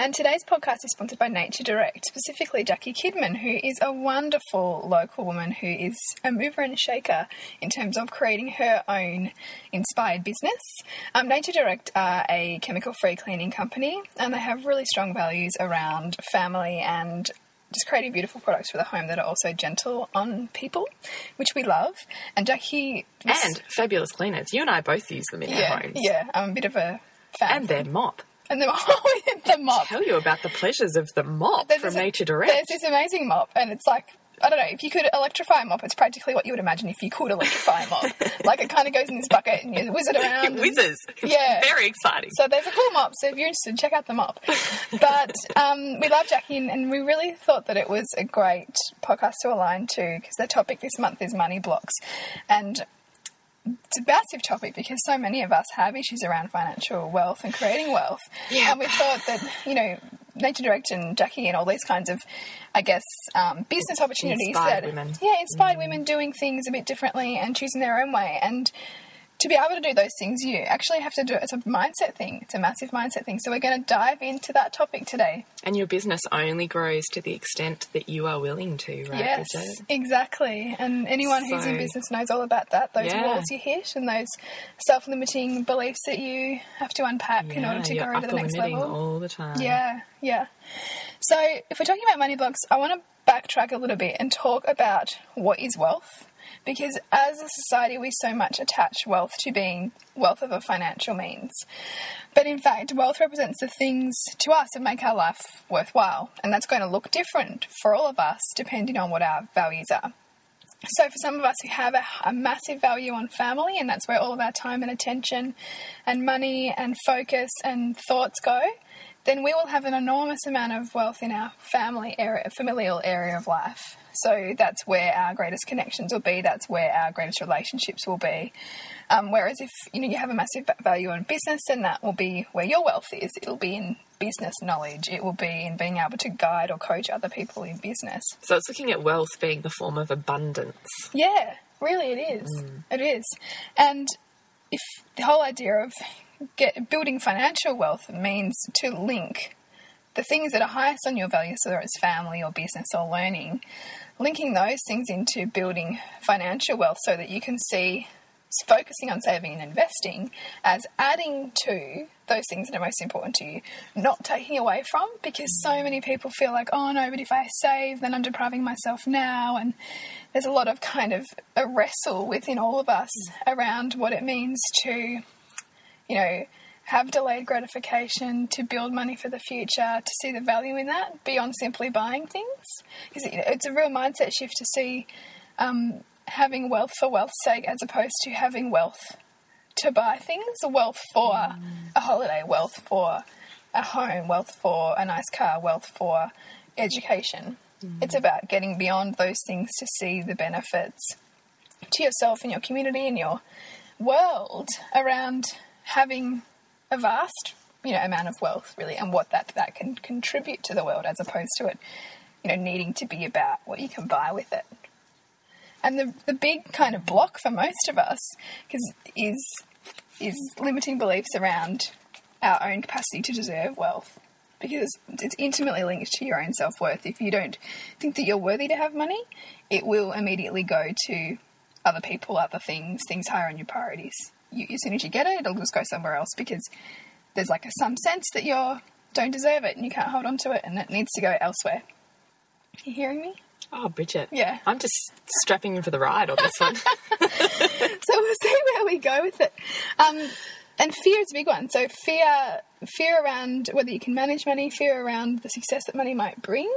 And today's podcast is sponsored by Nature Direct, specifically Jackie Kidman, who is a wonderful local woman who is a mover and shaker in terms of creating her own inspired business. Um, Nature Direct are a chemical free cleaning company and they have really strong values around family and just creating beautiful products for the home that are also gentle on people, which we love. And Jackie. was- And fabulous cleaners. You and I both use them in yeah, our homes. yeah, I'm a bit of a fan. And their mop. And the, the mop. Tell you about the pleasures of the mop There's from this- Nature There's Direct. this amazing mop, and it's like I don't know if you could electrify a mop. It's practically what you would imagine if you could electrify a mop. like it kind of goes in this bucket and you whiz it around. It whizzes. Yeah. Very exciting. So there's a cool mop. So if you're interested, check out the mop. But um, we love Jackie, and, and we really thought that it was a great podcast to align to because the topic this month is money blocks, and it's a massive topic because so many of us have issues around financial wealth and creating wealth. Yeah. And we thought that, you know, Nature Direct and Jackie and all these kinds of, I guess, um, business opportunities Inspired that, women. yeah, inspired women doing things a bit differently and choosing their own way. And to be able to do those things, you actually have to do it. It's a mindset thing. It's a massive mindset thing. So we're going to dive into that topic today. and your business only grows to the extent that you are willing to, right? Yes, exactly. And anyone who's in business knows all about that. Those Yeah. walls you hit and those self-limiting beliefs that you have to unpack in order to go to the next level. all the time. Yeah, yeah. So if we're talking about money blocks, I want to backtrack a little bit and talk about what is wealth. Because as a society, we so much attach wealth to being wealth of a financial means. But in fact, wealth represents the things to us that make our life worthwhile. And that's going to look different for all of us depending on what our values are. So, for some of us who have a, a massive value on family, and that's where all of our time and attention and money and focus and thoughts go, then we will have an enormous amount of wealth in our family area, familial area of life. So, that's where our greatest connections will be, that's where our greatest relationships will be. Um, whereas if you know you have a massive value in business, then that will be where your wealth is. It'll be in business knowledge. It will be in being able to guide or coach other people in business. So it's looking at wealth being the form of abundance. Yeah, really, it is. It is. And if the whole idea of get, building financial wealth means to link the things that are highest on your values, whether it's family or business or learning, linking those things into building financial wealth so that you can see focusing on saving and investing as adding to those things that are most important to you, not taking away from, because so many people feel like, oh no, but if I save, then I'm depriving myself now. And there's a lot of kind of a wrestle within all of us mm. around what it means to, you know, have delayed gratification, to build money for the future, to see the value in that beyond simply buying things. Because it's a real mindset shift to see um, having wealth for wealth's sake as opposed to having wealth to buy things, wealth for a holiday, wealth for a home, wealth for a nice car, wealth for education. It's about getting beyond those things to see the benefits to yourself and your community and your world around having a vast, you know, amount of wealth really and what that that can contribute to the world as opposed to it, you know, needing to be about what you can buy with it. And the the big kind of block for most of us cause is is limiting beliefs around our own capacity to deserve wealth. Because it's intimately linked to your own self worth. If you don't think that you're worthy to have money, it will immediately go to other people, other things, things higher on your priorities. You, as soon as you get it, it'll just go somewhere else because there's like a, some sense that you don't deserve it and you can't hold on to it and it needs to go elsewhere. You hearing me? Oh, Bridget. Yeah. I'm just strapping in for the ride on this one. so we'll see where we go with it. Um, and fear is a big one. So fear, fear around whether you can manage money, fear around the success that money might bring.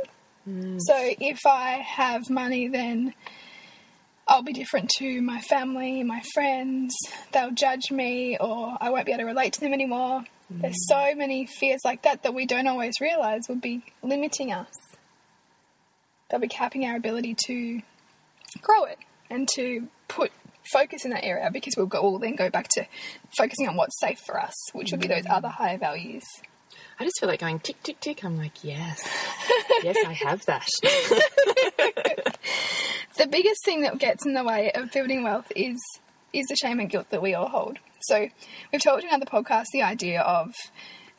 So if I have money, then I'll be different to my family, my friends. They'll judge me, or I won't be able to relate to them anymore. There's mm. so many fears like that that we don't always realize will be limiting us. They'll be capping our ability to grow it and to put focus in that area because we'll go we'll then go back to focusing on what's safe for us, which will be those mm. other higher values. I just feel like going tick, tick, tick. I'm like, yes. yes, I have that. the biggest thing that gets in the way of building wealth is is the shame and guilt that we all hold. So we've talked in other podcasts the idea of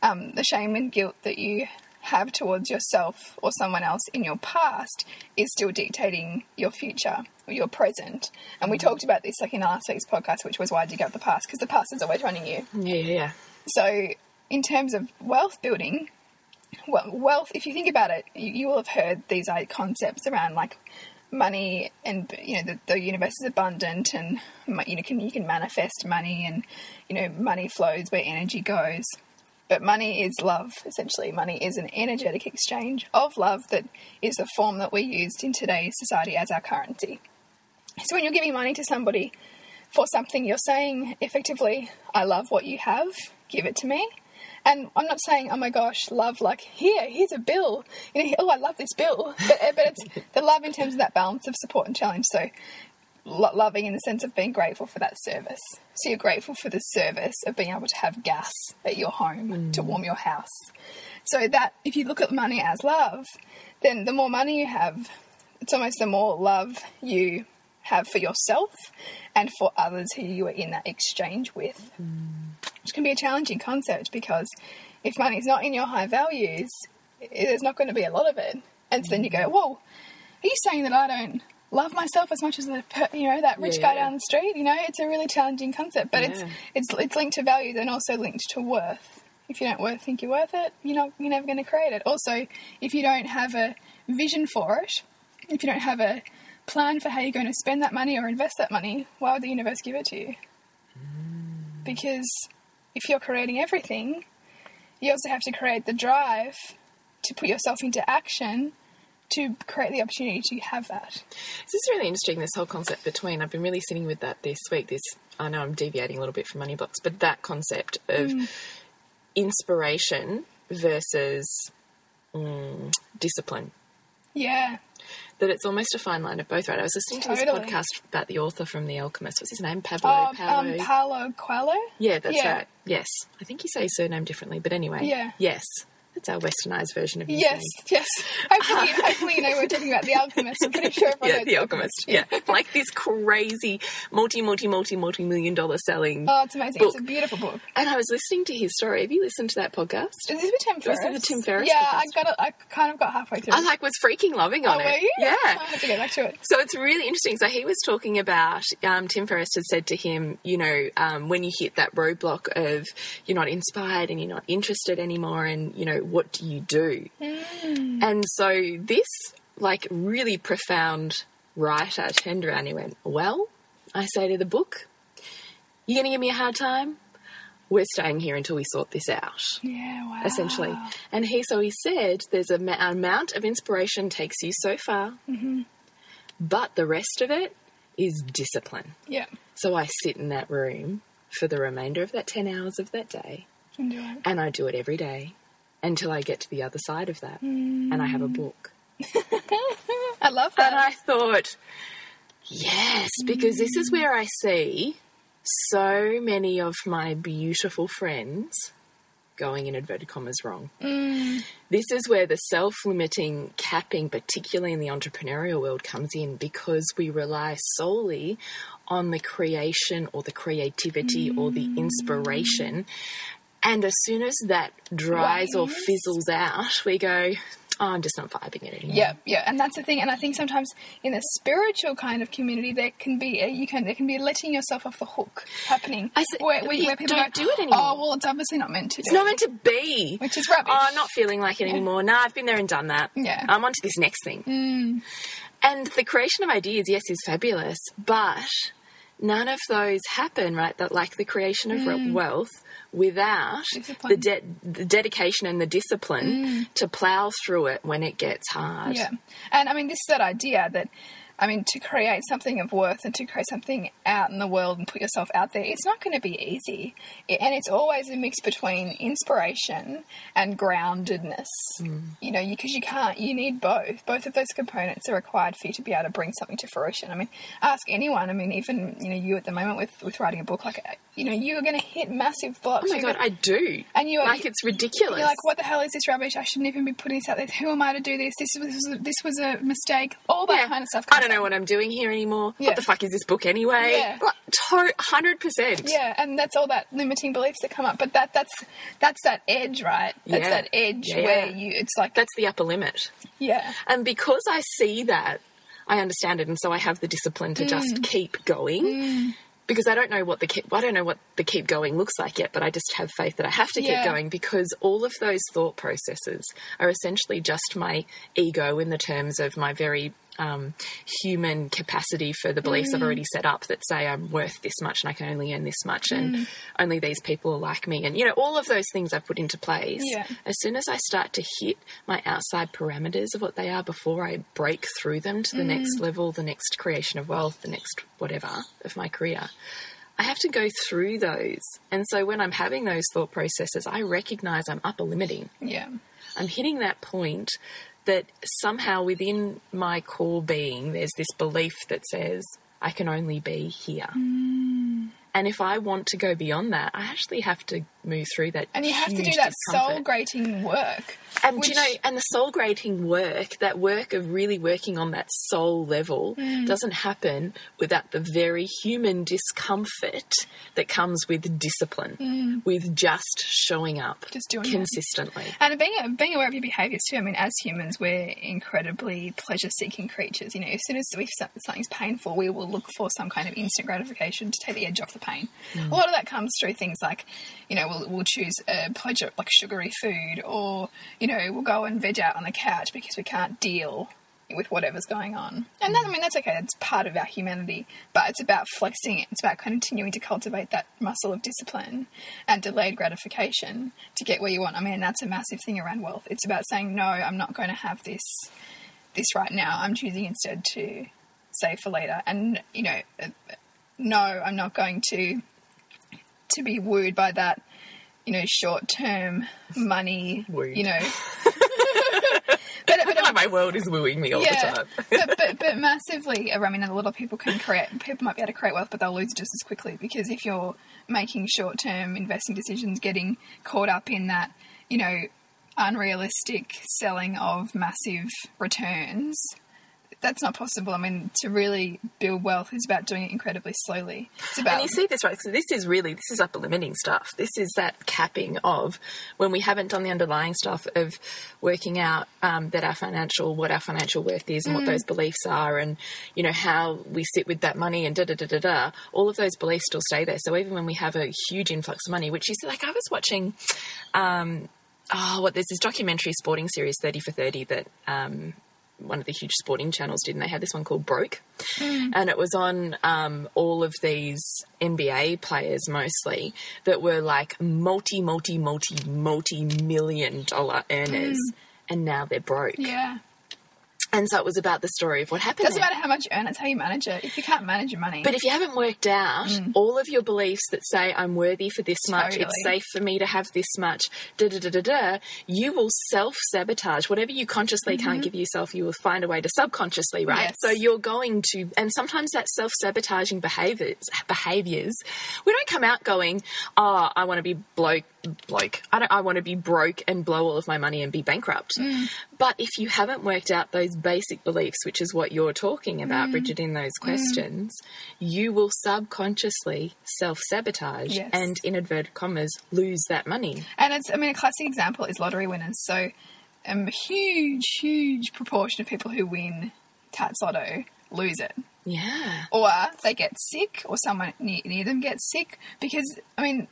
um, the shame and guilt that you have towards yourself or someone else in your past is still dictating your future or your present. And we talked about this like in last week's podcast, which was why do you give the past? Because the past is always running you. Yeah, yeah, yeah. So, in terms of wealth building, well, wealth, if you think about it, you, you will have heard these like, concepts around like money and you know the, the universe is abundant and you know can you can manifest money and you know money flows where energy goes. But money is love essentially. Money is an energetic exchange of love that is the form that we used in today's society as our currency. So when you're giving money to somebody for something you're saying effectively i love what you have. Give it to me and I'm not saying, oh my gosh, love, like, here, here's a bill. You know, oh, I love this bill. But, uh, but it's the love in terms of that balance of support and challenge. So, lo- loving in the sense of being grateful for that service. So, you're grateful for the service of being able to have gas at your home to warm your house. So, that if you look at money as love, then the more money you have, it's almost the more love you have for yourself and for others who you are in that exchange with which can be a challenging concept because if money is not in your high values, there's not going to be a lot of it. And so then you go, whoa, are you saying that I don't love myself as much as the you know that rich guy down the street? You know, it's a really challenging concept, but it's it's it's linked to values and also linked to worth. If you don't worth, think you're worth it, you're not you're never going to create it. Also, if you don't have a vision for it, if you don't have a plan for how you're going to spend that money or invest that money, why would the universe give it to you? Because if you're creating everything, you also have to create the drive to put yourself into action to create the opportunity to have that. This is really interesting. This whole concept between I've been really sitting with that this week. This I know I'm deviating a little bit from money blocks, but that concept of inspiration versus mm, discipline. Yeah, That it's almost a fine line of both. Right? I was listening to this podcast about the author from The Alchemist. What's his name? Pablo. um, Pablo. um, Paulo Coelho. yeah, that's yeah. right. Yes, I think you say his surname differently, but anyway. Yeah. Yes, that's our westernized version of his Yes, yes. Hopefully, hopefully, you know we're talking about the Alchemist. I'm pretty sure everyone Yeah, The Alchemist. Yeah, like this crazy multi, multi, multi, multi million dollar selling. Oh, it's amazing. book. It's a beautiful book. And I was listening to his story. Have you listened to that podcast? Is this with Tim Was Ferriss? it the Tim Ferriss Yeah, podcast? I got it. I kind of got halfway through. I like was freaking loving on oh, it. were you? Yeah. I have to get back to it. So it's really interesting. So he was talking about um, Tim Ferriss had said to him, you know, um, when you hit that roadblock of you're not inspired and you're not interested anymore, and you know, what do you do? Mm. And so this like really profound writer turned around and he went, well, I say to the book, you're going to give me a hard time. We're staying here until we sort this out Yeah, wow. essentially. And he, so he said, there's a ma- amount of inspiration takes you so far, mm-hmm. but the rest of it is discipline. Yeah, So I sit in that room for the remainder of that 10 hours of that day, it. and I do it every day until I get to the other side of that, and I have a book. I love that. And I thought, yes, because this is where I see so many of my beautiful friends going in inverted commas wrong. This is where the self limiting capping, particularly in the entrepreneurial world, comes in because we rely solely on the creation or the creativity or the inspiration. And as soon as that dries or fizzles out, we go, oh, I'm just not vibing it anymore. Yeah, yeah, and that's the thing. And I think sometimes in a spiritual kind of community, there can be a, you can there can be letting yourself off the hook happening. I see- where, where, you where people don't go, do it anymore. Oh well, it's obviously not meant to. It's not it." meant to be. Which is rubbish. Oh, I'm not feeling like it anymore. No, I've been there and done that. Yeah. I'm on to this next thing. Mm. And the creation of ideas, yes, is fabulous, but none of those happen, right? That like the creation of re- mm. wealth without the, de- the dedication and the discipline mm. to plow through it when it gets hard. Yeah, and I mean this is that idea that I mean, to create something of worth and to create something out in the world and put yourself out there, it's not going to be easy. It- and it's always a mix between inspiration and groundedness. Mm. You know, because you, can't, you need both. Both of those components are required for you to be able to bring something to fruition. I mean, ask anyone. I mean, even, you know, you at the moment with, with writing a book, like, you know, you are going to hit massive blocks. Oh my You're god, gonna- I do. And you are- like it's ridiculous. you're like, what the hell is this rubbish? I shouldn't even be putting this out there. Who am I to do this? This was this was, a mistake. All that Yeah. kind of stuff. I don't know what I'm doing here anymore. Yeah. What the fuck is this book anyway? Yeah. Hundred percent. Yeah, and that's all that limiting beliefs that come up. But that that's that's that edge, right? That's Yeah. that edge Yeah, where you. It's like That's the upper limit. yeah, And because I see that, I understand it, and so I have the discipline to Mm. just keep going. Because I don't know what the keep, I don't know what the keep going looks like yet, but I just have faith that I have to Yeah. keep going because all of those thought processes are essentially just my ego in the terms of my very um, human capacity for the beliefs Mm. I've already set up that say I'm worth this much and I can only earn this much Mm. and only these people are like me and you know all of those things I've put into place. Yeah. As soon as I start to hit my outside parameters of what they are before I break through them to the next level, the next creation of wealth, the next whatever of my career, I have to go through those. And so when I'm having those thought processes, I recognize I'm upper limiting. yeah, I'm hitting that point that somehow within my core being, there's this belief that says, I can only be here. Mm. And if I want to go beyond that, I actually have to move through that. and you have to do that discomfort. soul grating work. And which- you know, and the soul grating work, that work of really working on that soul level, Mm. doesn't happen without the very human discomfort that comes with discipline, with just showing up Mm. Just doing it. consistently. And being being aware of your behaviours too. I mean, as humans, we're incredibly pleasure-seeking creatures. You know, as soon as we something's painful, we will look for some kind of instant gratification to take the edge off the pain. Mm. A lot of that comes through things like, you know, we'll, we'll choose a pleasure like sugary food, or you know, we'll go and veg out on the couch because we can't deal with whatever's going on. And that, mm. I mean, that's okay. That's part of our humanity. But it's about flexing it. It's about continuing to cultivate that muscle of discipline and delayed gratification to get where you want. I mean, that's a massive thing around wealth. It's about saying, no, I'm not going to have this, this right now. I'm choosing instead to save for later. And, you know, no, I'm not going to, to be wooed by that, you know, short term money, Wooed. you know. but, but, my world is wooing me all the time. but, but but massively. I mean, a lot of people can create. People might be able to create wealth, but they'll lose it just as quickly because if you're making short-term investing decisions, getting caught up in that, you know, unrealistic selling of massive returns. That's not possible. I mean, to really build wealth is about doing it incredibly slowly. It's about And you see this right. So this is really this is upper limiting stuff. This is that capping of when we haven't done the underlying stuff of working out um, that our financial what our financial worth is and what those beliefs are, and you know how we sit with that money and da da da da da. All of those beliefs still stay there. So even when we have a huge influx of money, which is like I was watching. Um, oh, what there's this documentary sporting series, Thirty for Thirty, that um, one of the huge sporting channels did, and they had this one called Broke, and it was on um, all of these NBA players mostly that were like multi, multi, multi, multi million dollar earners, and now they're broke. yeah. And so it was about the story of what happened. It doesn't matter how much you earn; it's how you manage it. If you can't manage your money, But if you haven't worked out mm. all of your beliefs that say I'm worthy for this much, it's safe for me to have this much, da da da da da, you will self sabotage whatever you consciously can't mm-hmm. give yourself. You will find a way to subconsciously, right? Yes. So you're going to, and sometimes that self sabotaging behaviors behaviors, we don't come out going, oh, I want to be bloke. Bloke, I don't. I want to be broke and blow all of my money and be bankrupt. But if you haven't worked out those basic beliefs, which is what you're talking about, Mm. Bridget, in those questions, you will subconsciously self sabotage Yes. and, in inverted commas, lose that money. And it's, I mean, a classic example is lottery winners. So, um, a huge, huge proportion of people who win TattsLotto lose it. Yeah. Or they get sick, or someone near, near them gets sick. Because, I mean,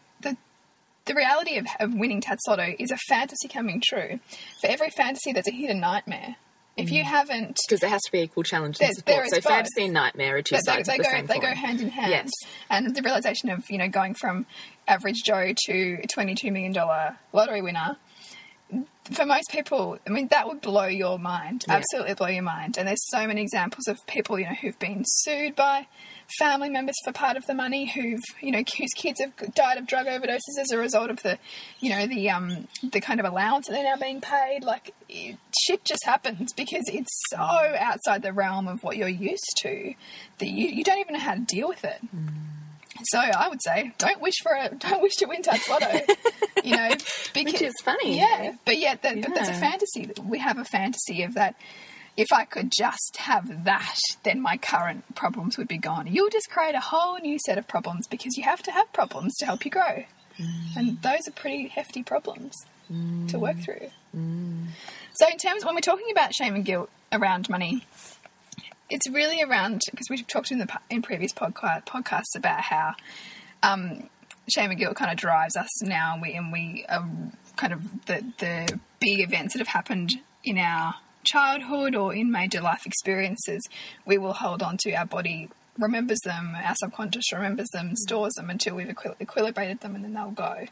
the, reality of, of winning TattsLotto is a fantasy coming true. For every fantasy, there's a hidden nightmare. If you mm. haven't Because there has to be equal challenge and support. there is so both. fantasy and nightmare are two they, they, sides they of the go same they coin. go hand in hand. Yes. And the realization of you know going from average Joe to a twenty two million dollar lottery winner, for most people, I mean, that would blow your mind. Absolutely blow your mind. And there's so many examples of people, you know, who've been sued by family members for part of the money, who've, you know, whose kids have died of drug overdoses as a result of the, you know, the um the kind of allowance that they're now being paid. Like, it, shit just happens because it's so outside the realm of what you're used to that you, you don't even know how to deal with it. So I would say, don't wish for a, don't wish to win TattsLotto. you know, because, Which is funny. Yeah, but yet, that, but that's a fantasy. We have a fantasy of that. If I could just have that, then my current problems would be gone. You'll just create a whole new set of problems because you have to have problems to help you grow, and those are pretty hefty problems to work through. So, in terms when we're talking about shame and guilt around money, it's really around because we've talked in the in previous podcast podcasts about how um, shame and guilt kind of drives us now, and we and we um, kind of the the big events that have happened in our childhood or in major life experiences, we will hold on to our body remembers them, our subconscious remembers them, mm. stores them until we've equil- equilibrated them, and then they'll go.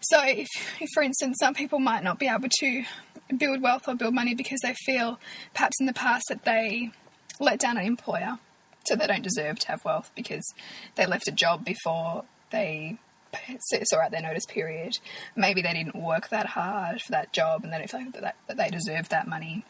So, if, if, for instance, some people might not be able to build wealth or build money because they feel perhaps in the past that they let down an employer, so they don't deserve to have wealth because they left a job before they p- saw out their notice period. Maybe they didn't work that hard for that job and they don't feel like that, that they deserve that money.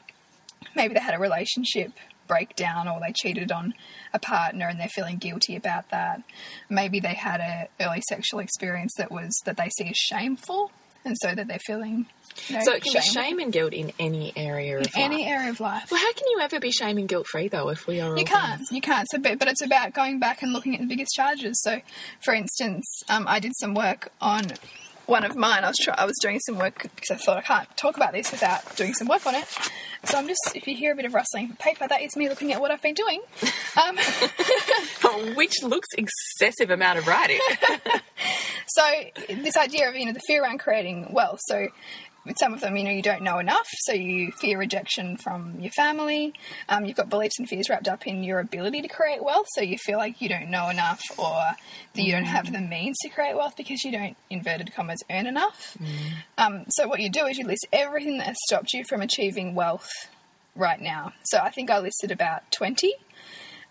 Maybe they had a relationship breakdown or they cheated on a partner and they're feeling guilty about that. Maybe they had a early sexual experience that was that they see as shameful and so that they're feeling you know, So it can be shame shame and guilt in any area of any life. area of life. Well, how can you ever be shame and guilt free though if we are You can't. You can't. So, but, but it's about going back and looking at the biggest charges. So, for instance, um, I did some work on one of mine. I was try- I was doing some work because I thought I can't talk about this without doing some work on it. So I'm just if you hear a bit of rustling paper, that is me looking at what I've been doing. Um, which looks excessive amount of writing. So this idea of you know the fear around creating wealth. So with some of them, you know, you don't know enough, so you fear rejection from your family. Um, you've got beliefs and fears wrapped up in your ability to create wealth, so you feel like you don't know enough, or that you don't have the means to create wealth because you don't inverted commas earn enough. Um, so what you do is you list everything that has stopped you from achieving wealth right now. So I think I listed about twenty.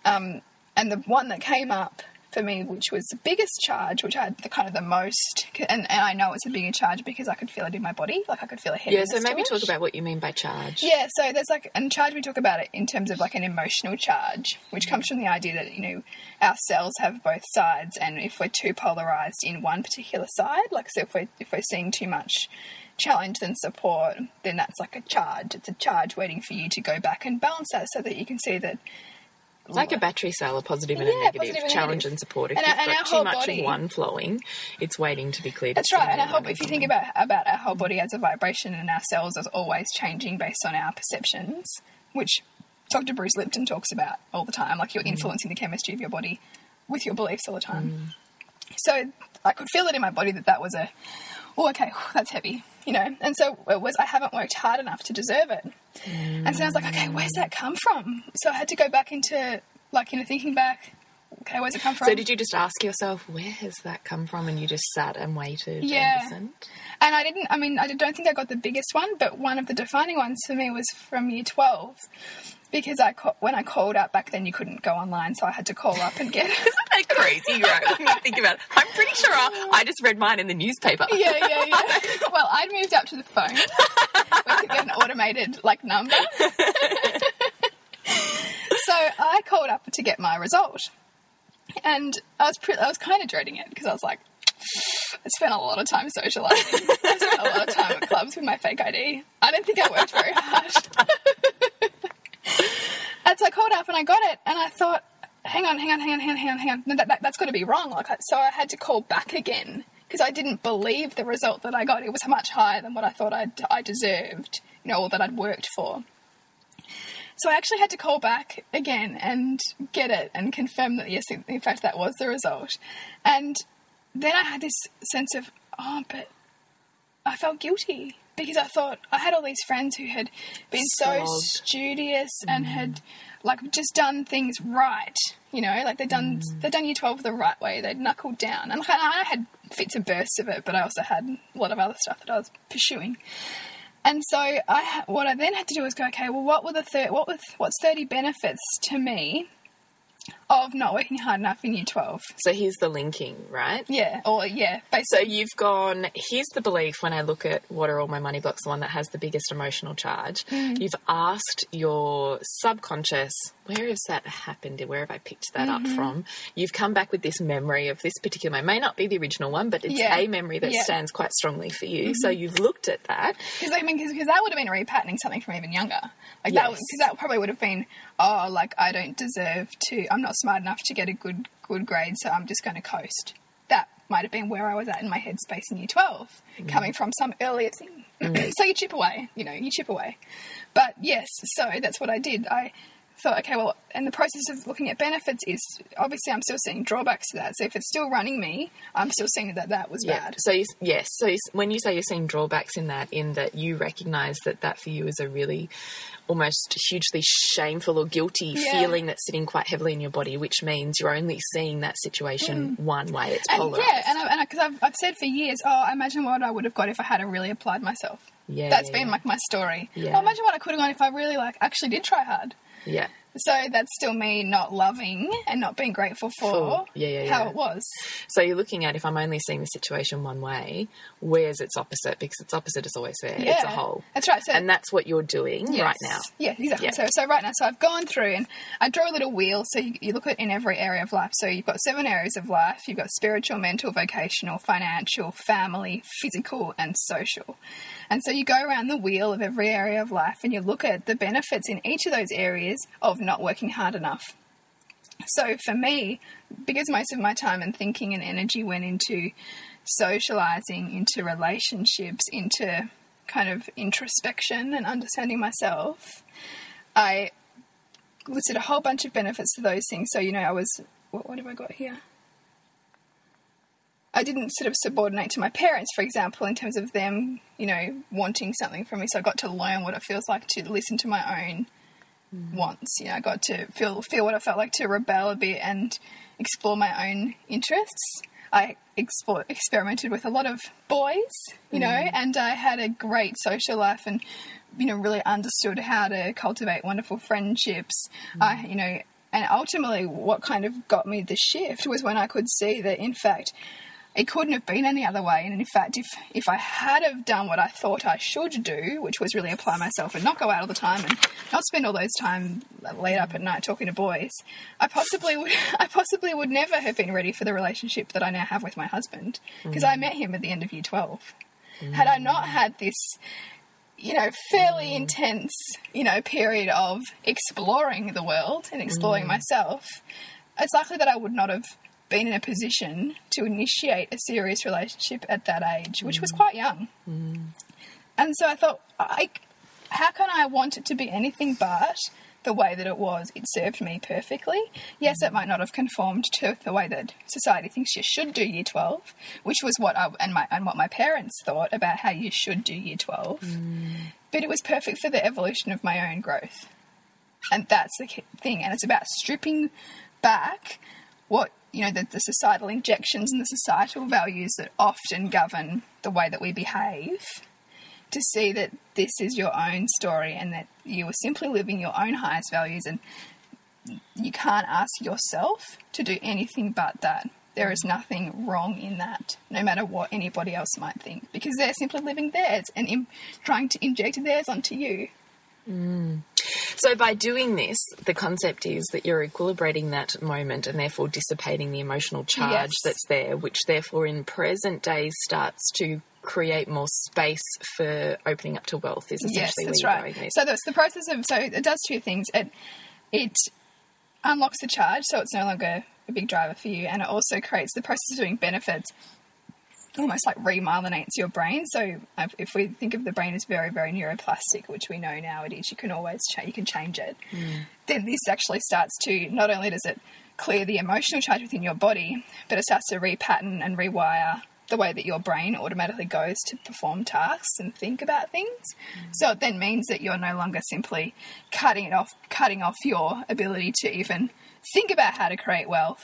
Um, and the one that came up for me, which was the biggest charge, which I had the kind of the most, and, and I know it's a bigger charge because I could feel it in my body, like I could feel a yeah, so maybe talk about what you mean by charge. Yeah, so there's like, and charge, we talk about it in terms of like an emotional charge, which mm. comes from the idea that, you know, our cells have both sides, and if we're too polarized in one particular side, like, so if we're, if we're seeing too much challenge than support, then that's like a charge. It's a charge waiting for you to go back and balance that so that you can see that It's like a oh. battery cell, a positive and Yeah, a negative, and challenge negative. and support. If And you've our- and got too whole much body- of one flowing, it's waiting to be cleared. That's right, and I hope if you think about about our whole body as a vibration and our cells as always changing based on our perceptions, which Dr. Bruce Lipton talks about all the time, like you're mm. influencing the chemistry of your body with your beliefs all the time. Mm. So I could feel it in my body that that was a, oh, okay, that's heavy, you know. And so it was I haven't worked hard enough to deserve it. And so I was like, okay, where's that come from? So I had to go back into like you know thinking back. Okay, where's it come from? So did you just ask yourself, where has that come from? And you just sat and waited Yeah. and listened? And I didn't, I mean, I don't think I got the biggest one, but one of the defining ones for me was from year 12. Because I when I called up back then, you couldn't go online, so I had to call up and get it. Isn't that crazy, right? When you think about it. I'm pretty sure I, I just read mine in the newspaper. yeah, yeah, yeah. Well, I'd moved up to the phone. We could get an automated like number. so I called up to get my result, and I was pre- I was kind of dreading it because I was like, I spent a lot of time socializing. I spent a lot of time at clubs with my fake ID. I don't think I worked very hard. and so I called up and I got it, and I thought, hang on, hang on, hang on, hang on, hang on, hang on. That, that, that's got to be wrong. Like, so I had to call back again because I didn't believe the result that I got. It was much higher than what I thought I'd, I deserved, you know, or that I'd worked for. So I actually had to call back again and get it and confirm that yes, in fact, that was the result. And then I had this sense of, oh, but I felt guilty because I thought I had all these friends who had been so Slogged. studious and mm. had like just done things right. You know, like they'd done mm. they'd done year twelve the right way. They'd knuckled down, and like, I had fits and bursts of it, but I also had a lot of other stuff that I was pursuing. And so I, what I then had to do was go, okay, well, what were the thir- what was what's thirty benefits to me of not working hard enough in year twelve? So here's the linking, right? Yeah, or yeah, So you've gone, here's the belief when I look at what are all my money blocks, the one that has the biggest emotional charge. Mm. You've asked your subconscious, where has that happened? Where have I picked that Mm-hmm. up from? You've come back with this memory of this particular, it may not be the original one, but it's Yeah. a memory that Yeah. Mm-hmm. stands quite strongly for you. So you've looked at that. Because I mean, because that would have been repatterning something from even younger. Like that, because that probably would have been, oh, like I don't deserve to. I'm not smart enough to get a good good grade, so I'm just going to coast. That might have been where I was at in my headspace in year 12, mm. coming from some earlier thing. Mm. so you chip away, you know, you chip away. But yes, so that's what I did. I thought, okay, well, and the process of looking at benefits is obviously I'm still seeing drawbacks to that. So if it's still running me, I'm still seeing that that was Yeah. bad. So you, yes. So you, when you say you're seeing drawbacks in that, in that you recognise that that for you is a really almost hugely shameful or guilty Yeah. feeling that's sitting quite heavily in your body, which means you're only seeing that situation one way. It's Mm. And polarized. yeah, and because I've, I've said for years, oh, imagine what I would have got if I had really applied myself. Yeah, that's yeah, been like my story. Yeah. Oh, imagine what I could have gone if I really like actually did try hard. Yeah. So that's still me not loving and not being grateful for For- yeah, yeah, how it was. So you're looking at if I'm only seeing the situation one way, where's its opposite? Because its opposite is always there. Yeah, It's a whole. That's right. So And that's what you're doing Yes. right now. Yeah, exactly. Yeah. So, so right now, so I've gone through and I draw a little wheel. So you, you look at in every area of life. So you've got seven areas of life. You've got spiritual, mental, vocational, financial, family, physical, and social. And so you go around the wheel of every area of life and you look at the benefits in each of those areas of not working hard enough. So for me, because most of my time and thinking and energy went into socializing, into relationships, into kind of introspection and understanding myself, I listed a whole bunch of benefits to those things. So, you know, I was, what, what have I got here? I didn't sort of subordinate to my parents, for example, in terms of them, you know, wanting something from me. So I got to learn what it feels like to listen to my own wants. You know, I got to feel feel what it felt like to rebel a bit and explore my own interests. I explore, experimented with a lot of boys, you know, mm. and I had a great social life and, you know, really understood how to cultivate wonderful friendships. Mm. I, you know, and ultimately, what kind of got me the shift was when I could see that, in fact, it couldn't have been any other way. And in fact, if if I had have done what I thought I should do, which was really apply myself and not go out all the time and not spend all those time late up at night talking to boys, I possibly would I possibly would never have been ready for the relationship that I now have with my husband. Because I mm. met him at the end of year twelve. Mm. Had I not had this you know, fairly mm. intense, you know, period of exploring the world and exploring myself, it's likely that I would not have been in a position to initiate a serious relationship at that age, which was mm. quite young. Mm. And so I thought, I, how can I want it to be anything but the way that it was? It served me perfectly. Yes, mm. it might not have conformed to the way that society thinks you should do year 12, which was what I and my and what my parents thought about how you should do year 12. But it was perfect for the evolution of my own growth. And that's the thing. And it's about stripping back what, you know, the, the societal injections and the societal values that often govern the way that we behave to see that this is your own story and that you are simply living your own highest values and you can't ask yourself to do anything but that. There is nothing wrong in that, no matter what anybody else might think, because they're simply living theirs and in, trying to inject theirs onto you. Mm. So by doing this, the concept is that you're equilibrating that moment and therefore dissipating the emotional charge Yes. that's there, which therefore in present days starts to create more space for opening up to wealth. Is essentially Yes, that's right. So that's the process of so it does two things. It it unlocks the charge, so it's no longer a big driver for you, and it also creates the process of doing benefits. Almost like remyelinates your brain. So if we think of the brain as very, very neuroplastic, which we know now it is, you can always cha- you can change it. Hmm. Then this actually starts to not only does it clear the emotional charge within your body, but it starts to repattern and rewire the way that your brain automatically goes to perform tasks and think about things. Hmm. So it then means that you're no longer simply cutting it off, cutting off your ability to even think about how to create wealth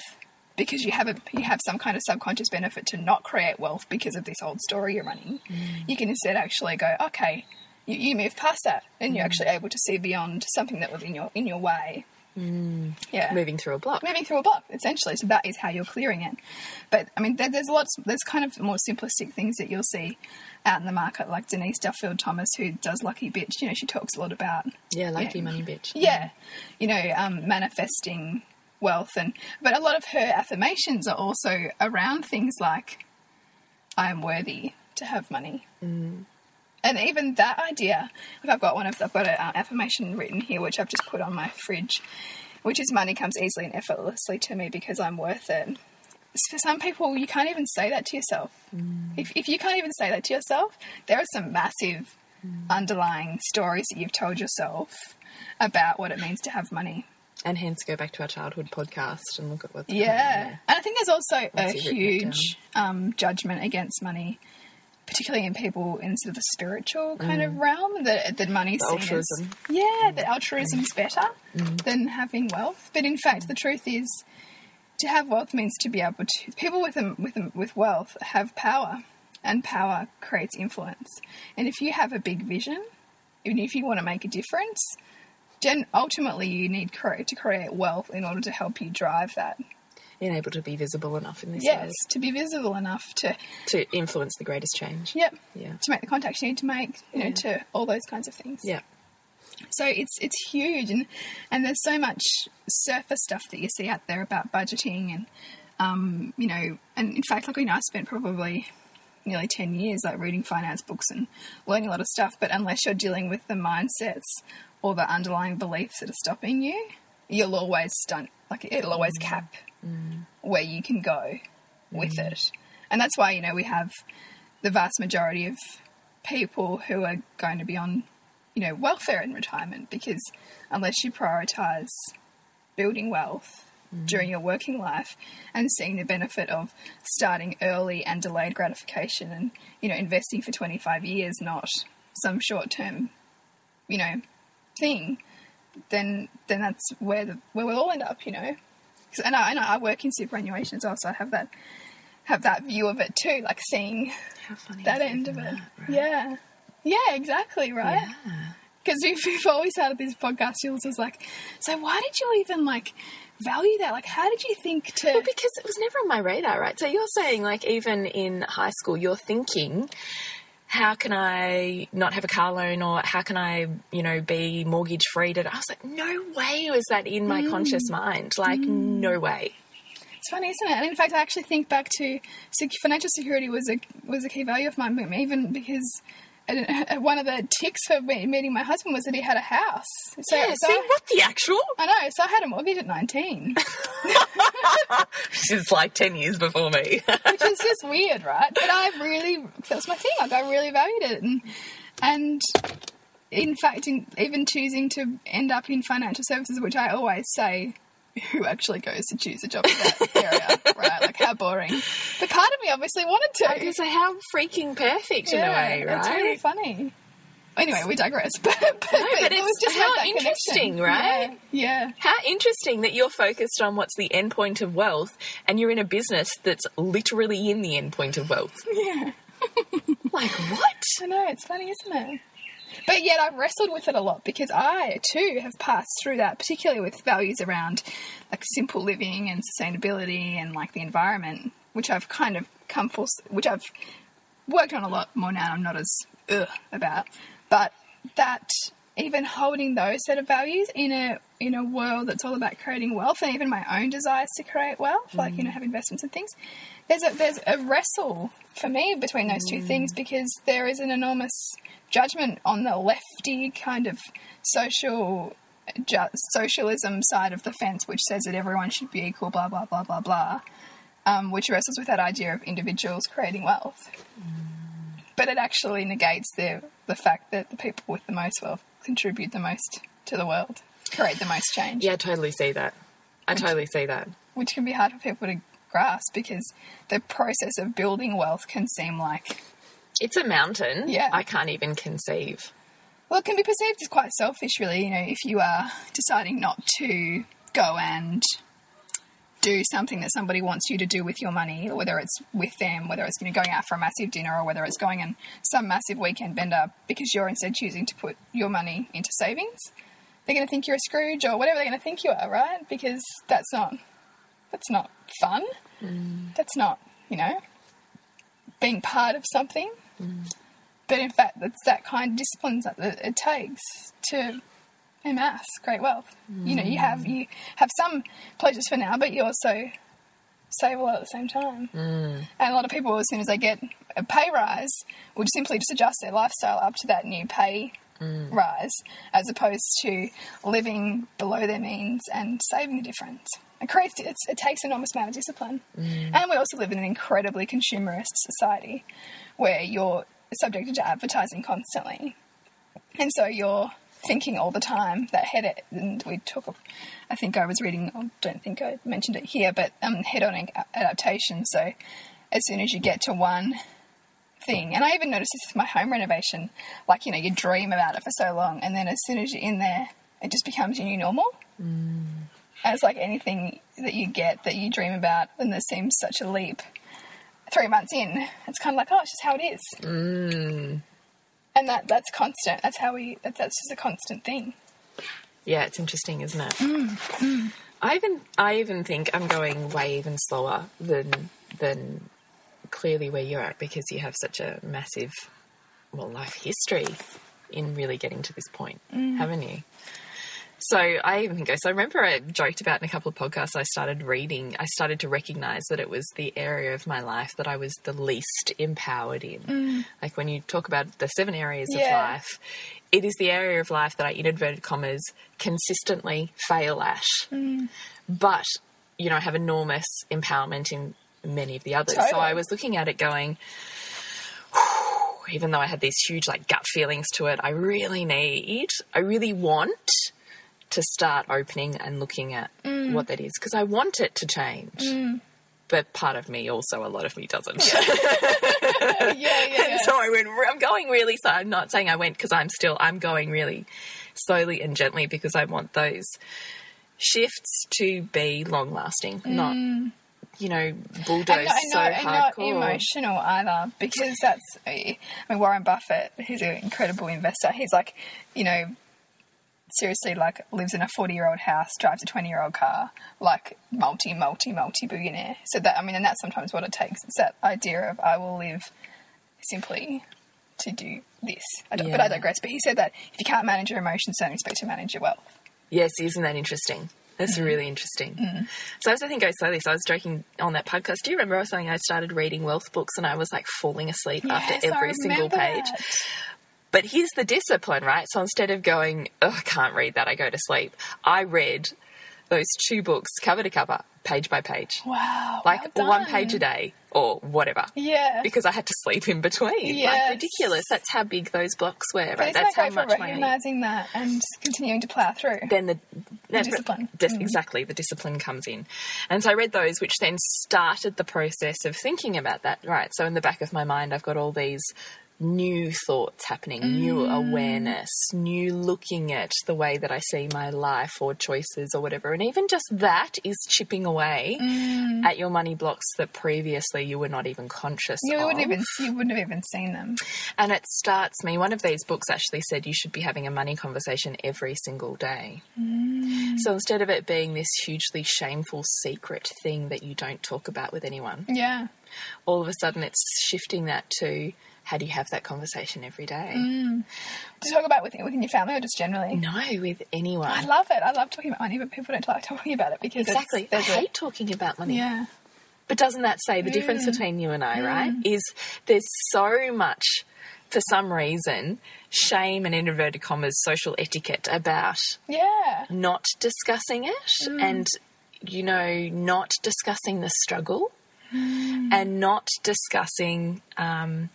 because you have a you have some kind of subconscious benefit to not create wealth because of this old story you're running. Mm. You can instead actually go, okay, you, you move past that, and you're mm. actually able to see beyond something that was in your in your way. Mm. Yeah, Moving through a block. moving through a block essentially. So that is how you're clearing it. But I mean, there, there's lots. There's kind of more simplistic things that you'll see out in the market, like Denise Duffield Thomas, who does Lucky Bitch. You know, she talks a lot about Yeah, lucky money bitch. yeah, you know, um, manifesting wealth, and but a lot of her affirmations are also around things like, "I am worthy to have money." Mm. And even that idea, like I've got one of, I've got an uh, affirmation written here, which I've just put on my fridge, which is money comes easily and effortlessly to me because I'm worth it. For some people, you can't even say that to yourself. Mm. If, if you can't even say that to yourself, there are some massive mm. underlying stories that you've told yourself about what it means to have money. And hence go back to our childhood podcast and look at what's Yeah. And I think there's also a Once you've written it huge um, judgment against money, particularly in people in sort of the spiritual kind of realm, that, that money's Mm. The seen as- altruism. yeah, that altruism's better Mm. than having wealth. But in fact, the truth is, to have wealth means to be able to. People with a, with a, with wealth have power, and power creates influence. And if you have a big vision, even if you want to make a difference, gen, ultimately you need cre- to create wealth in order to help you drive that. And able to be visible enough in this Yes, world to be visible enough to, to influence the greatest change. yep, Yeah. to make the contacts you need to make, you know, to all those kinds of things. Yeah. So it's it's huge, and and there's so much surface stuff that you see out there about budgeting, and um, you know, and in fact, like you know, I spent probably nearly ten years like reading finance books and learning a lot of stuff. But unless you're dealing with the mindsets or the underlying beliefs that are stopping you, you'll always stunt. Like it'll always mm. cap mm. where you can go with mm. it, and that's why you know we have the vast majority of people who are going to be on, you know, welfare in retirement because unless you prioritize building wealth Mm-hmm. during your working life and seeing the benefit of starting early and delayed gratification and, you know, investing for 25 years, not some short term, you know, thing, then then that's where the where we'll all end up, you know. 'Cause- And I, and I work in superannuation as well, so I have that have that view of it too, like seeing that end of it. that, right? Yeah. Yeah, exactly, right? Yeah. Because we've, we've always had this podcast, Jules was like, so why did you even like value that? Like, how did you think to. Well, because it was never on my radar, right? So you're saying, like, even in high school, you're thinking, how can I not have a car loan or how can I, you know, be mortgage free? I was like, no way was that in my mm. conscious mind. Like, mm. no way. It's funny, isn't it? And in fact, I actually think back to financial security was a was a key value of mine, even because one of the ticks for meeting my husband was that he had a house. So, Yeah, so see, I, what the actual? I know. So I had a mortgage at nineteen, It's like 10 years before me. which is just weird, right? But I really that was my thing. Like I really valued it, and and in fact, in, even choosing to end up in financial services, which I always say, who actually goes to choose a job in that area, right? Like how boring. But part of me obviously wanted to. okay, so how freaking perfect in a way, right? It's really funny. Anyway, we digress. But, but, but it it's was just how interesting, connection. right? Yeah. How interesting that you're focused on what's the end point of wealth and you're in a business that's literally in the end point of wealth. Yeah. Like, what? I know, it's funny, isn't it? But yet I've wrestled with it a lot because I too have passed through that, particularly with values around like simple living and sustainability and like the environment, which I've kind of come full, which I've worked on a lot more now. I'm not as ugh about, but that even holding those set of values in a in a world that's all about creating wealth and even my own desires to create wealth, like you mm. know have investments and things. There's a there's a wrestle for me between those two things because there is an enormous judgment on the lefty kind of social ju- socialism side of the fence, which says that everyone should be equal, blah blah blah blah blah, um, which wrestles with that idea of individuals creating wealth. But it actually negates the the fact that the people with the most wealth contribute the most to the world, create the most change, Yeah, I totally see that. I totally see that. which can be hard for people to grasp because the process of building wealth can seem like It's a mountain. Yeah. I can't even conceive. Well, it can be perceived as quite selfish, really. You know, if you are deciding not to go and do something that somebody wants you to do with your money, whether it's with them, whether it's you know going out for a massive dinner, or whether it's going on some massive weekend bender, because you're instead choosing to put your money into savings, they're going to think you're a Scrooge or whatever they're going to think you are, right? Because that's not that's not fun. That's not you know being part of something. But in fact, that's that kind of disciplines that it takes to amass great wealth. You know, you have you have some pleasures for now, but you also save a lot at the same time. Mm. And a lot of people, as soon as they get a pay rise, would simply just adjust their lifestyle up to that new pay rise, as opposed to living below their means and saving the difference. It creates it's, it takes an enormous amount of discipline, and we also live in an incredibly consumerist society where you're subjected to advertising constantly, and so you're thinking all the time that head and we took I think I was reading I don't think I mentioned it here but um, hedonic adaptation. So as soon as you get to one thing and I even noticed this with my home renovation like you know you dream about it for so long and then as soon as you're in there it just becomes your new normal mm. and it's like anything that you get that you dream about and there seems such a leap three months in it's kind of like oh it's just how it is mm. and that that's constant. That's how we. That, that's just a constant thing. Yeah, it's interesting, isn't it? Mm, I even I even think I'm going way even slower than than clearly where you're at because you have such a massive well life history in really getting to this point, mm. haven't you? So I even think so. I remember I joked about in a couple of podcasts. I started reading. I started to recognize that it was the area of my life that I was the least empowered in. Mm. Like when you talk about the seven areas of life, it is the area of life that I, in inverted commas, consistently fail at. Mm. But you know, I have enormous empowerment in many of the others. So I was looking at it going, even though I had these huge like gut feelings to it, I really need, I really want to start opening and looking at mm. what that is because I want it to change. Mm. But part of me also, a lot of me doesn't. yeah, yeah, yeah. so I went, I'm going really slow. I'm not saying I went because I'm still, I'm going really slowly and gently because I want those shifts to be long lasting, not, mm. You know, bulldoze and not, and so not, and not emotional either, because that's. I mean, Warren Buffett, he's an incredible investor. He's like, you know, seriously, like lives in a forty-year-old house, drives a twenty-year-old car, like multi, multi, multi billionaire. So that I mean, and that's sometimes what it takes. It's that idea of I will live simply to do this. I don't, But I digress. But he said that if you can't manage your emotions, don't expect to manage your wealth. Yes, isn't that interesting? That's really interesting. Mm. So as I think go slowly, so I was joking on that podcast. Do you remember I was saying I started reading wealth books and I was like falling asleep Yes, after I every single page? But here's the discipline, right? So instead of going, oh, I can't read that, I go to sleep. I read those two books cover to cover, page by page, Wow. like well one page a day or whatever. Yeah. Because I had to sleep in between. Yes. Like ridiculous. That's how big those blocks were, right? That's how for much my recognizing that and continuing to plow through? then the, that's- discipline. dis- Mm. exactly the discipline comes in and so i read those which then started the process of thinking about that right so in the back of my mind i've got all these new thoughts happening new Mm. awareness new looking at the way that i see my life or choices or whatever and even just that is chipping away Mm. at your money blocks that previously you were not even conscious You of wouldn't even you wouldn't have even seen them. and it starts me. One of these books actually said you should be having a money conversation every single day. So instead of it being this hugely shameful secret thing that you don't talk about with anyone, Yeah. all of a sudden it's shifting that to how do you have that conversation every day? Mm. To talk about within within your family or just generally. No, with anyone. I love it. I love talking about money, but people don't like talking about it because it's- exactly. I there's a- hate talking about money. yeah. But doesn't that say the difference mm. between you and I, mm. right? Is there's so much, for some reason, shame and in inverted commas social etiquette about Yeah. not discussing it and, you know, not discussing the struggle and not discussing um,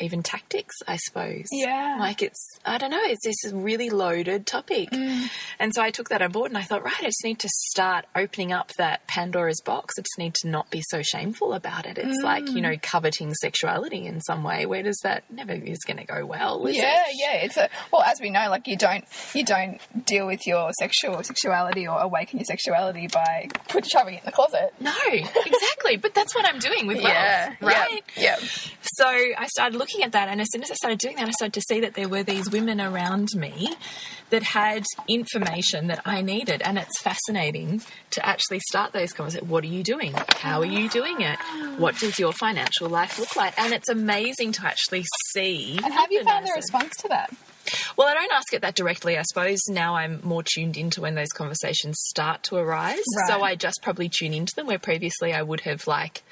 even tactics, I suppose. Yeah. Like it's, I don't know, it's this really loaded topic. Mm. And so I took that on board and I thought, right, I just need to start opening up that Pandora's box. I just need to not be so shameful about it. It's like, Mm. you know, coveting sexuality in some way. Where does that never is going to go well? Yeah, it? yeah. It's a well, as we know, like you don't you don't deal with your sexual sexuality or awaken your sexuality by put shoving it in the closet. No, exactly. but that's what I'm doing with wealth, right? Yeah. So I started looking at that, and as soon as I started doing that, I started to see that there were these women around me that had information that I needed, and it's fascinating to actually start those conversations. What are you doing? How are you doing it? What does your financial life look like? And it's amazing to actually see. And have you found the response to that? Well, I don't ask it that directly. I suppose now I'm more tuned into when those conversations start to arise. Right. So I just probably tune into them where previously I would have like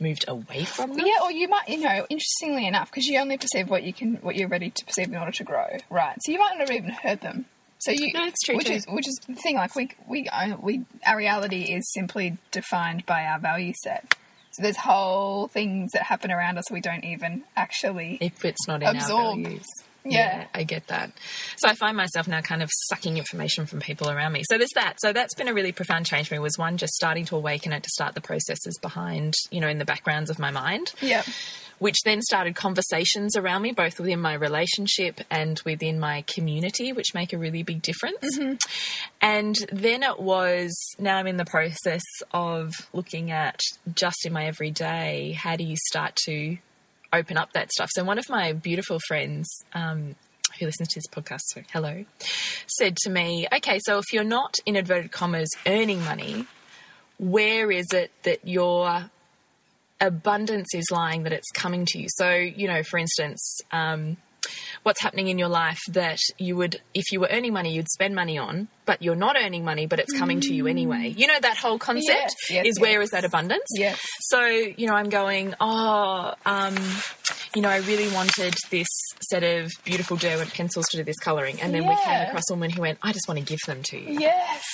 moved away from them. Yeah, or you might, you know, interestingly enough, because you only perceive what you can, what you're ready to perceive in order to grow, right? So you might not have even heard them. So you, No, it's true which too. is which is the thing. Like we, we, we, our reality is simply defined by our value set. So there's whole things that happen around us we don't even actually. If it's not in Absorb. our values. Yeah. I get that. So I find myself now kind of sucking information from people around me. So there's that. So that's been a really profound change for me was one, just starting to awaken it to start the processes behind, you know, in the backgrounds of my mind. Yeah, which then started conversations around me, both within my relationship and within my community, which make a really big difference. Mm-hmm. And then it was now I'm in the process of looking at just in my everyday, how do you start to open up that stuff? So, one of my beautiful friends, um, who listens to this podcast, so hello, said to me, okay, so if you're not in inverted commas earning money, where is it that you're abundance is lying that it's coming to you. So, you know, for instance, um, what's happening in your life that you would, if you were earning money, you'd spend money on, but you're not earning money, but it's coming to you anyway. You know, that whole concept Yes, yes, is where yes. is that abundance? Yes. So, you know, I'm going, oh, um, you know, I really wanted this set of beautiful Derwent pencils to do this colouring. And then we came across a woman who went, I just want to give them to you yes,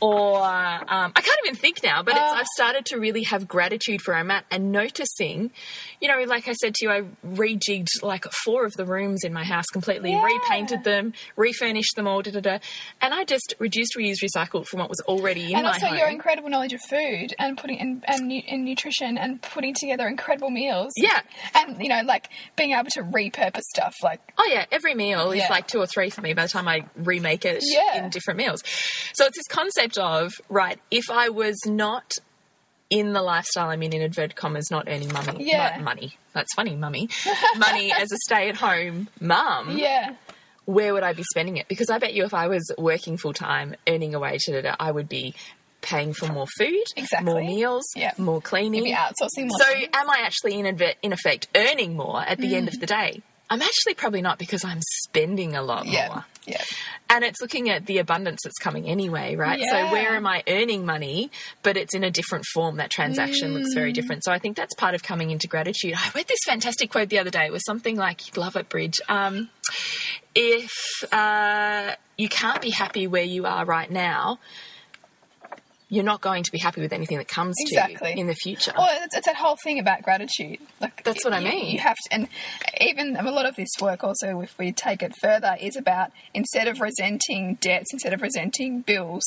or um, I can't even think now, but it's, Oh. I've started to really have gratitude for I'm at and noticing, you know, like I said to you, I rejigged like four of the rooms in my house completely, Yeah. repainted them, refurnished them all, da, da, da, and I just reduced, reused, recycled from what was already in my house. and also home. your incredible knowledge of food and putting and and, and nutrition and putting together incredible meals. yeah. and you know, like being able to repurpose stuff, like Oh yeah, every meal is like two or three for me by the time I remake it Yeah. in different meals. So it's this concept of right, if I was not in the lifestyle I'm in, in inverted commas, not earning money, Yeah. mo- money. That's funny, mummy. money as a stay-at-home mum. yeah, Where would I be spending it? Because I bet you, if I was working full time, earning a wage, I would be paying for more food, Exactly. more meals, Yeah. more cleaning. be outsourcing more. So, things. am I actually in, in effect earning more at the end Mm. of the day? I'm actually probably not because I'm spending a lot yeah, more. yeah, And it's looking at the abundance that's coming anyway, right? Yeah. So, where am I earning money, but it's in a different form? That transaction looks Mm. very different. So, I think that's part of coming into gratitude. I read this fantastic quote the other day. It was something like, you'd love it, Bridge. Um, if uh, you can't be happy where you are right now, you're not going to be happy with anything that comes Exactly. to you in the future. Well, it's, it's that whole thing about gratitude. Like That's what I mean. You have to, and even a lot of this work, also, if we take it further, is about instead of resenting debts, instead of resenting bills,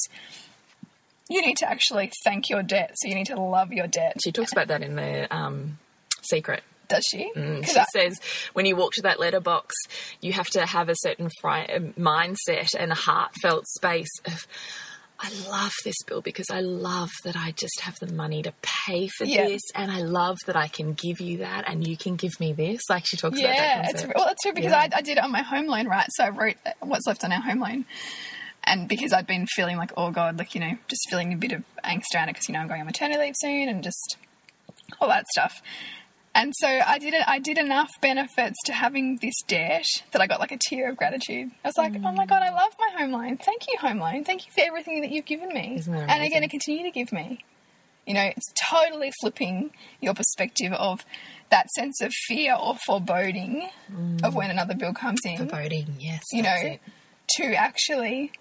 you need to actually thank your debt. So you need to love your debt. She talks about that in the um, secret. Does she? 'Cause She I- says when you walk to that letterbox, you have to have a certain fri- mindset and a heartfelt space of. I love this bill because I love that I just have the money to pay for Yeah. this, and I love that I can give you that, and you can give me this. Like she talks about that Yeah, it's well, it's true because Yeah. I, I did it on my home loan, right? So I wrote what's left on our home loan, and because I'd been feeling like, oh god, like you know, just feeling a bit of angst around it because you know I'm going on maternity leave soon, and just all that stuff. And so I did it. I did enough benefits to having this debt that I got like a tear of gratitude. I was like, oh my god, I mm. love my home loan. Thank you, home loan. Thank you for everything that you've given me, and are going to continue to give me. You know, it's totally flipping your perspective of that sense of fear or foreboding of mm. when another bill comes in. Foreboding, yes. you know, it. to actually,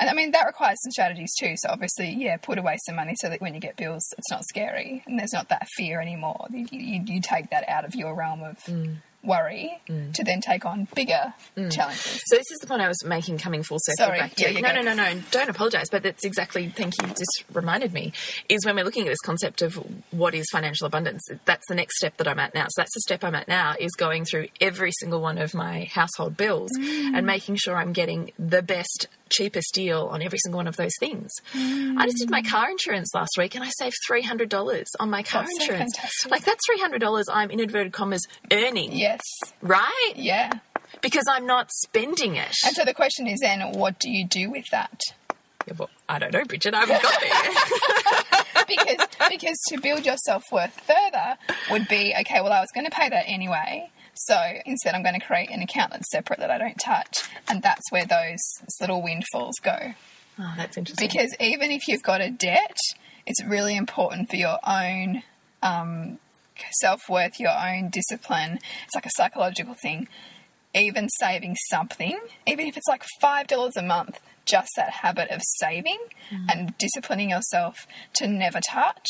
and I mean, that requires some strategies too. So obviously, yeah, put away some money so that when you get bills, it's not scary and there's not that fear anymore. You, you, you take that out of your realm of mm. worry Mm. to then take on bigger mm. challenges. So this is the point I was making, coming full circle Sorry. back to. Yeah, no, no, no, no. Don't apologise. But that's exactly. Thank you. Just reminded me is when we're looking at this concept of what is financial abundance. That's the next step that I'm at now. So that's the step I'm at now is going through every single one of my household bills mm. and making sure I'm getting the best, cheapest deal on every single one of those things. Mm. I just did my car insurance last week and I saved three hundred dollars on my car That's so insurance. fantastic. like that's three hundred dollars I'm in inverted commas earning. Yes. Right? Yeah. Because I'm not spending it. And so the question is then, what do you do with that? Yeah, well, I don't know, Bridget. I haven't got it. because because to build your self worth further would be okay. Well, I was going to pay that anyway, so instead I'm going to create an account that's separate that I don't touch, and that's where those little windfalls go. oh, that's interesting. Because even if you've got a debt, it's really important for your own um, self worth, your own discipline. It's like a psychological thing. Even saving something, even if it's like $5 a month, just that habit of saving and disciplining yourself to never touch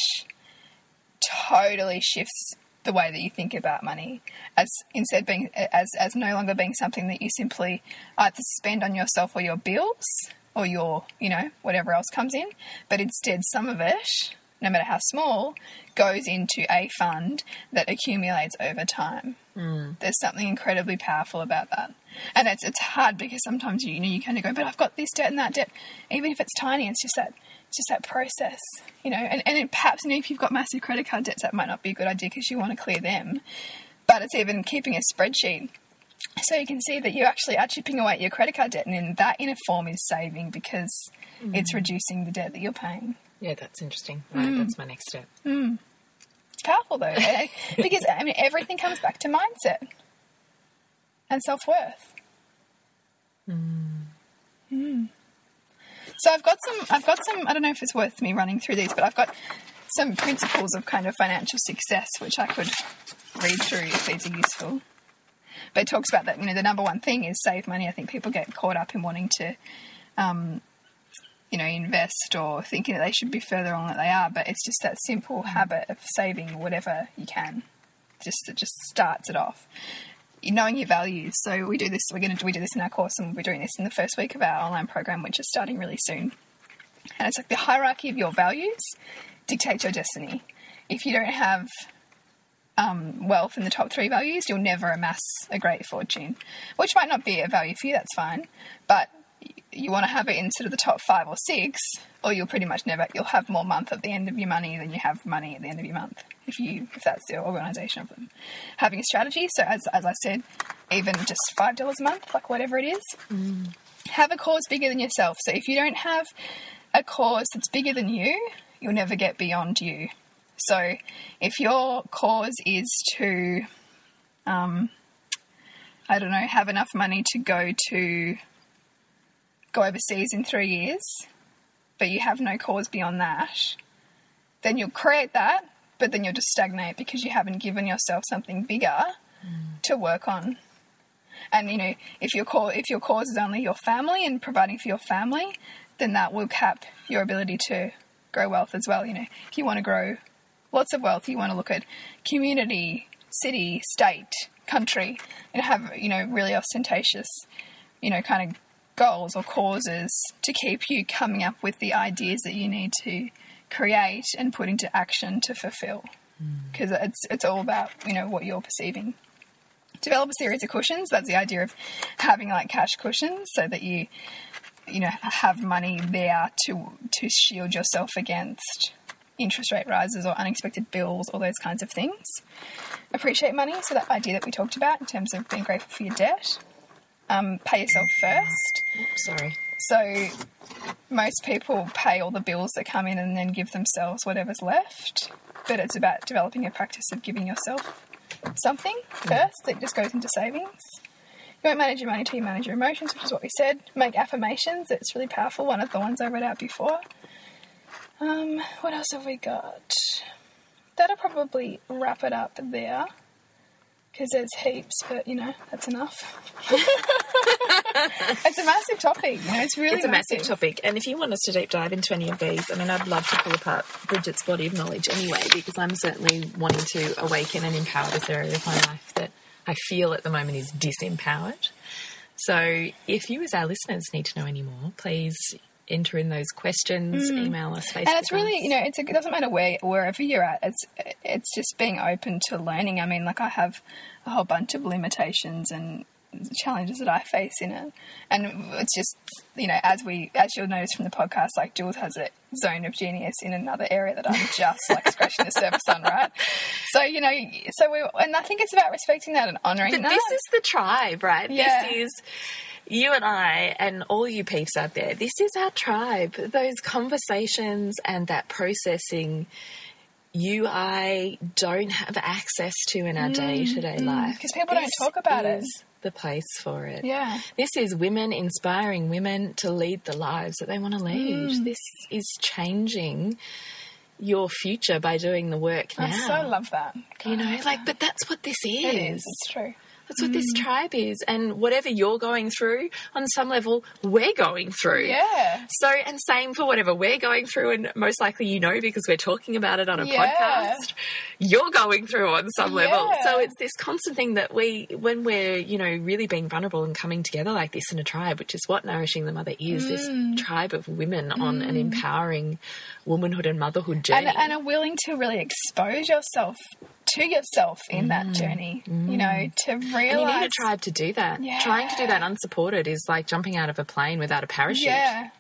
totally shifts the way that you think about money as instead being as as no longer being something that you simply either spend on yourself or your bills or your you know whatever else comes in but instead some of it no matter how small goes into a fund that accumulates over time. Mm. There's something incredibly powerful about that. And it's it's hard because sometimes you, you know you kind of go but I've got this debt and that debt. Even if it's tiny it's just that just that process, you know. And, and it, perhaps, you know, if you've got massive credit card debts, that might not be a good idea because you want to clear them. But it's even keeping a spreadsheet so you can see that you actually are chipping away at your credit card debt, and then that in a form is saving because it's reducing the debt that you're paying. yeah, that's interesting. Right, that's my next step. It's powerful though, eh? because I mean everything comes back to mindset and self worth. Mm. So I've got some. I've got some. I don't know if it's worth me running through these, but I've got some principles of kind of financial success which I could read through if these are useful. But it talks about that. You know, the number one thing is save money. I think people get caught up in wanting to um, you know, invest or thinking that they should be further on than they are, but it's just that simple habit of saving whatever you can. Just it just starts it off. Knowing your values. So we do this. We're going to we do this in our course, and we'll be doing this in the first week of our online program, which is starting really soon. And it's like the hierarchy of your values dictates your destiny. If you don't have um, wealth in the top three values, you'll never amass a great fortune, which might not be a value for you. That's fine, but you want to have it in sort of the top five or six, or you'll pretty much never you'll have more month at the end of your money than you have money at the end of your month if you if that's the organisation of them. Having a strategy, so as as I said, even just five dollars a month, like whatever it is, have a cause bigger than yourself. So if you don't have a cause that's bigger than you, you'll never get beyond you. So if your cause is to, um, I don't know, have enough money to go to go overseas in three years, but you have no cause beyond that, then you'll create that, but then you'll just stagnate because you haven't given yourself something bigger to work on. And you know, if your cause if your cause is only your family and providing for your family, then that will cap your ability to grow wealth as well. You know, if you want to grow lots of wealth, you want to look at community, city, state, country, and have you know really ostentatious, you know, kind of goals or causes to keep you coming up with the ideas that you need to create and put into action to fulfill. Because it's it's all about you know what you're perceiving. Develop a series of cushions. That's the idea of having like cash cushions, so that you you know have money there to to shield yourself against interest rate rises or unexpected bills, all those kinds of things. Appreciate money, so that idea that we talked about in terms of being grateful for your debt. Um, pay yourself first. Sorry. So most people pay all the bills that come in and then give themselves whatever's left. But it's about developing a practice of giving yourself something first that just goes into savings. You won't manage your money till you manage your emotions, which is what we said. Make affirmations. It's really powerful. One of the ones I read out before. Um, what else have we got? That'll probably wrap it up there. Because there's heaps, but you know, that's enough. it's a massive topic, you know, it's really It's a massive topic, and if you want us to deep dive into any of these, I mean, I'd love to pull apart Bridget's body of knowledge anyway, because I'm certainly wanting to awaken and empower this area of my life that I feel at the moment is disempowered. So if you, as our listeners, need to know any more, please enter in those questions, email us, Facebook. Mm. and it's really you know it's, it doesn't matter where wherever you're at it's it's just being open to learning i mean like i have a whole bunch of limitations and challenges that i face in it and it's just you know as we as you'll notice from the podcast like jules has a zone of genius in another area that i'm just like scratching the surface on right so you know so we and i think it's about respecting that and honoring But that this is the tribe, right? Yeah. This is you and I and all you peeps out there. This is our tribe. Those conversations and that processing you I don't have access to in our day to day life. Because people don't talk about it. is The place for it. yeah This is women inspiring women to lead the lives that they want to lead. Mm. This is changing your future by doing the work now. i so love that you know, like, but that's what this is. it is it's true That's what this tribe is. And whatever you're going through, on some level, we're going through. yeah So, and same for whatever we're going through, and most likely you know because we're talking about it on a Yeah. podcast, you're going through on some level. Yeah. So it's this constant thing that we, when we're, you know, really being vulnerable and coming together like this in a tribe, which is what Nourishing the Mother is, Mm. this tribe of women on an empowering womanhood and motherhood journey. and, and are willing to really expose yourself to yourself in that journey. You know, to realize. Mm. and you need a tribe to do that. Yeah. Trying to do that unsupported is like jumping out of a plane without a parachute. Yeah,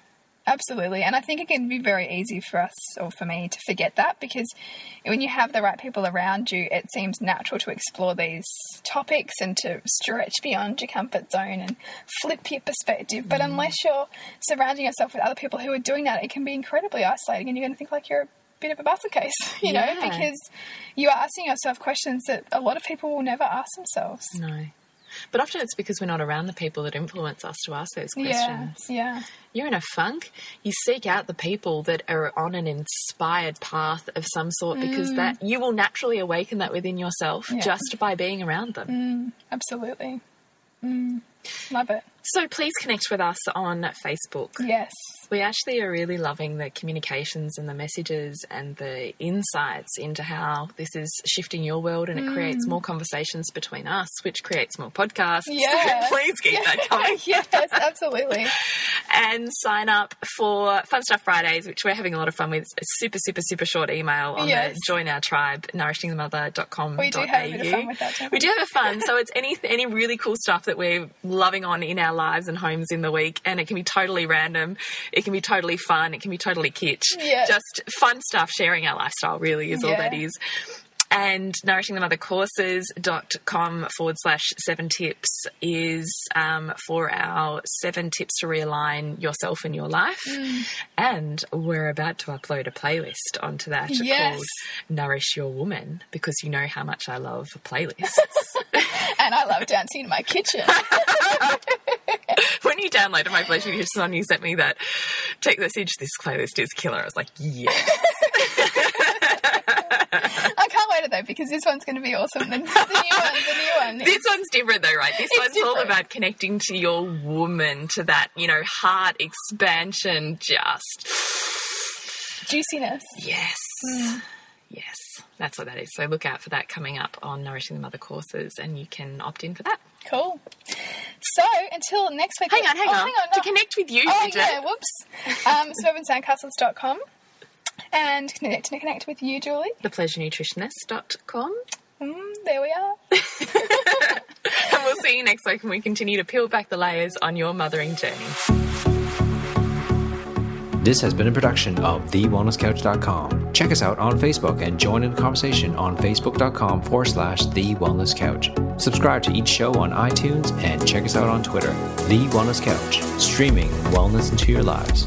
absolutely. And I think it can be very easy for us or for me to forget that because when you have the right people around you, it seems natural to explore these topics and to stretch beyond your comfort zone and flip your perspective. But unless you're surrounding yourself with other people who are doing that, it can be incredibly isolating and you're going to think like you're a bit of a basket case, you know, because you are asking yourself questions that a lot of people will never ask themselves. No. But often it's because we're not around the people that influence us to ask those questions. yeah. yeah. You're in a funk, you seek out the people that are on an inspired path of some sort because that you will naturally awaken that within yourself Mm. Yeah. just by being around them. Absolutely. Mm, love it. So please connect with us on Facebook. Yes. We actually are really loving the communications and the messages and the insights into how this is shifting your world and it mm. creates more conversations between us, which creates more podcasts. Yeah. Please keep that coming. yes, absolutely. and sign up for Fun Stuff Fridays, which we're having a lot of fun with. A super, super, super short email on Yes. the join our tribe, nourishingthemother.com. We do have a bit of fun with that? We do have a fun. So it's any any really cool stuff that we're loving on in our lives and homes in the week. And it can be totally random. It can be totally fun. It can be totally kitsch. Yes. Just fun stuff, sharing our lifestyle really is all that is and nourishingthemothercourses.com forward slash seven tips is um, for our seven tips to realign yourself and your life. Mm. And we're about to upload a playlist onto that Yes. called Nourish Your Woman because you know how much I love playlists. And I love dancing in my kitchen. when you downloaded my and you sent me that text message, this playlist is killer. I was like, yes. I can't wait though because this one's going to be awesome. The, the new one, the new one. This one's different though, right? This It's one's all about connecting to your woman, to that, you know, heart expansion, just juiciness. yes. Yes, that's what that is. So look out for that coming up on Nourishing the Mother courses and you can opt in for that. Cool. So until next week. Hang on, hang oh, on. Hang on To connect with you, Oh Bridget, yeah, whoops. Um, suburbansandcastles.com and connect to connect with you, Julie. thepleasurenutritionist.com. Mm, there we are. And we'll see you next week when we continue to peel back the layers on your mothering journey. This has been a production of TheWellnessCouch.com. Check us out on Facebook and join in the conversation on Facebook.com forward slash The Wellness Couch. Subscribe to each show on iTunes and check us out on Twitter. The Wellness Couch, streaming wellness into your lives.